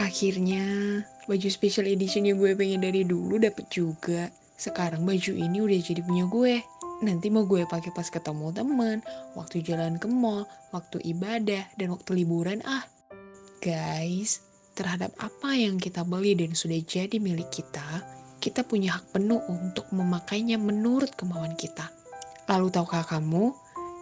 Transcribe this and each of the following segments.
Akhirnya, baju special edition yang gue pengen dari dulu dapet juga. Sekarang baju ini udah jadi punya gue. Nanti mau gue pakai pas ketemu teman, waktu jalan ke mall, waktu ibadah, dan waktu liburan ah. Guys, terhadap apa yang kita beli dan sudah jadi milik kita, kita punya hak penuh untuk memakainya menurut kemauan kita. Lalu tahukah kamu,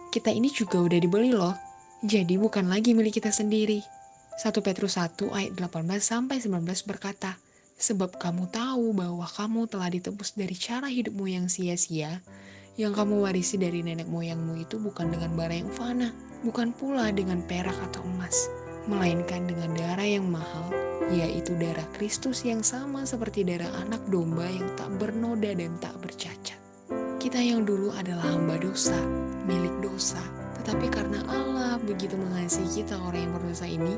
kita ini juga udah dibeli loh. Jadi bukan lagi milik kita sendiri. 1 Petrus 1 ayat 18 sampai 19 berkata, Sebab kamu tahu bahwa kamu telah ditebus dari cara hidupmu yang sia-sia, yang kamu warisi dari nenek moyangmu itu bukan dengan bara yang fana, bukan pula dengan perak atau emas, melainkan dengan darah yang mahal, yaitu darah Kristus yang sama seperti darah anak domba yang tak bernoda dan tak bercacat. Kita yang dulu adalah hamba dosa, milik dosa, tetapi karena Allah begitu mengasihi kita orang yang berdosa ini,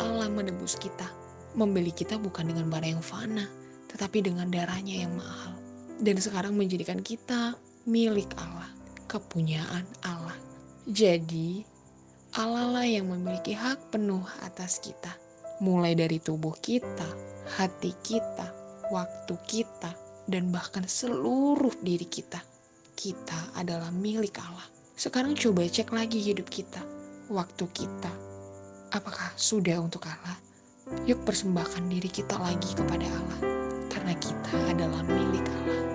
Allah menebus kita, membeli kita bukan dengan barang yang fana, tetapi dengan darahnya yang mahal. Dan sekarang menjadikan kita milik Allah, kepunyaan Allah. Jadi, Allah lah yang memiliki hak penuh atas kita. Mulai dari tubuh kita, hati kita, waktu kita, dan bahkan seluruh diri kita. Kita adalah milik Allah. Sekarang coba cek lagi hidup kita, waktu kita, Apakah sudah untuk Allah? Yuk persembahkan diri kita lagi kepada Allah, karena kita adalah milik Allah.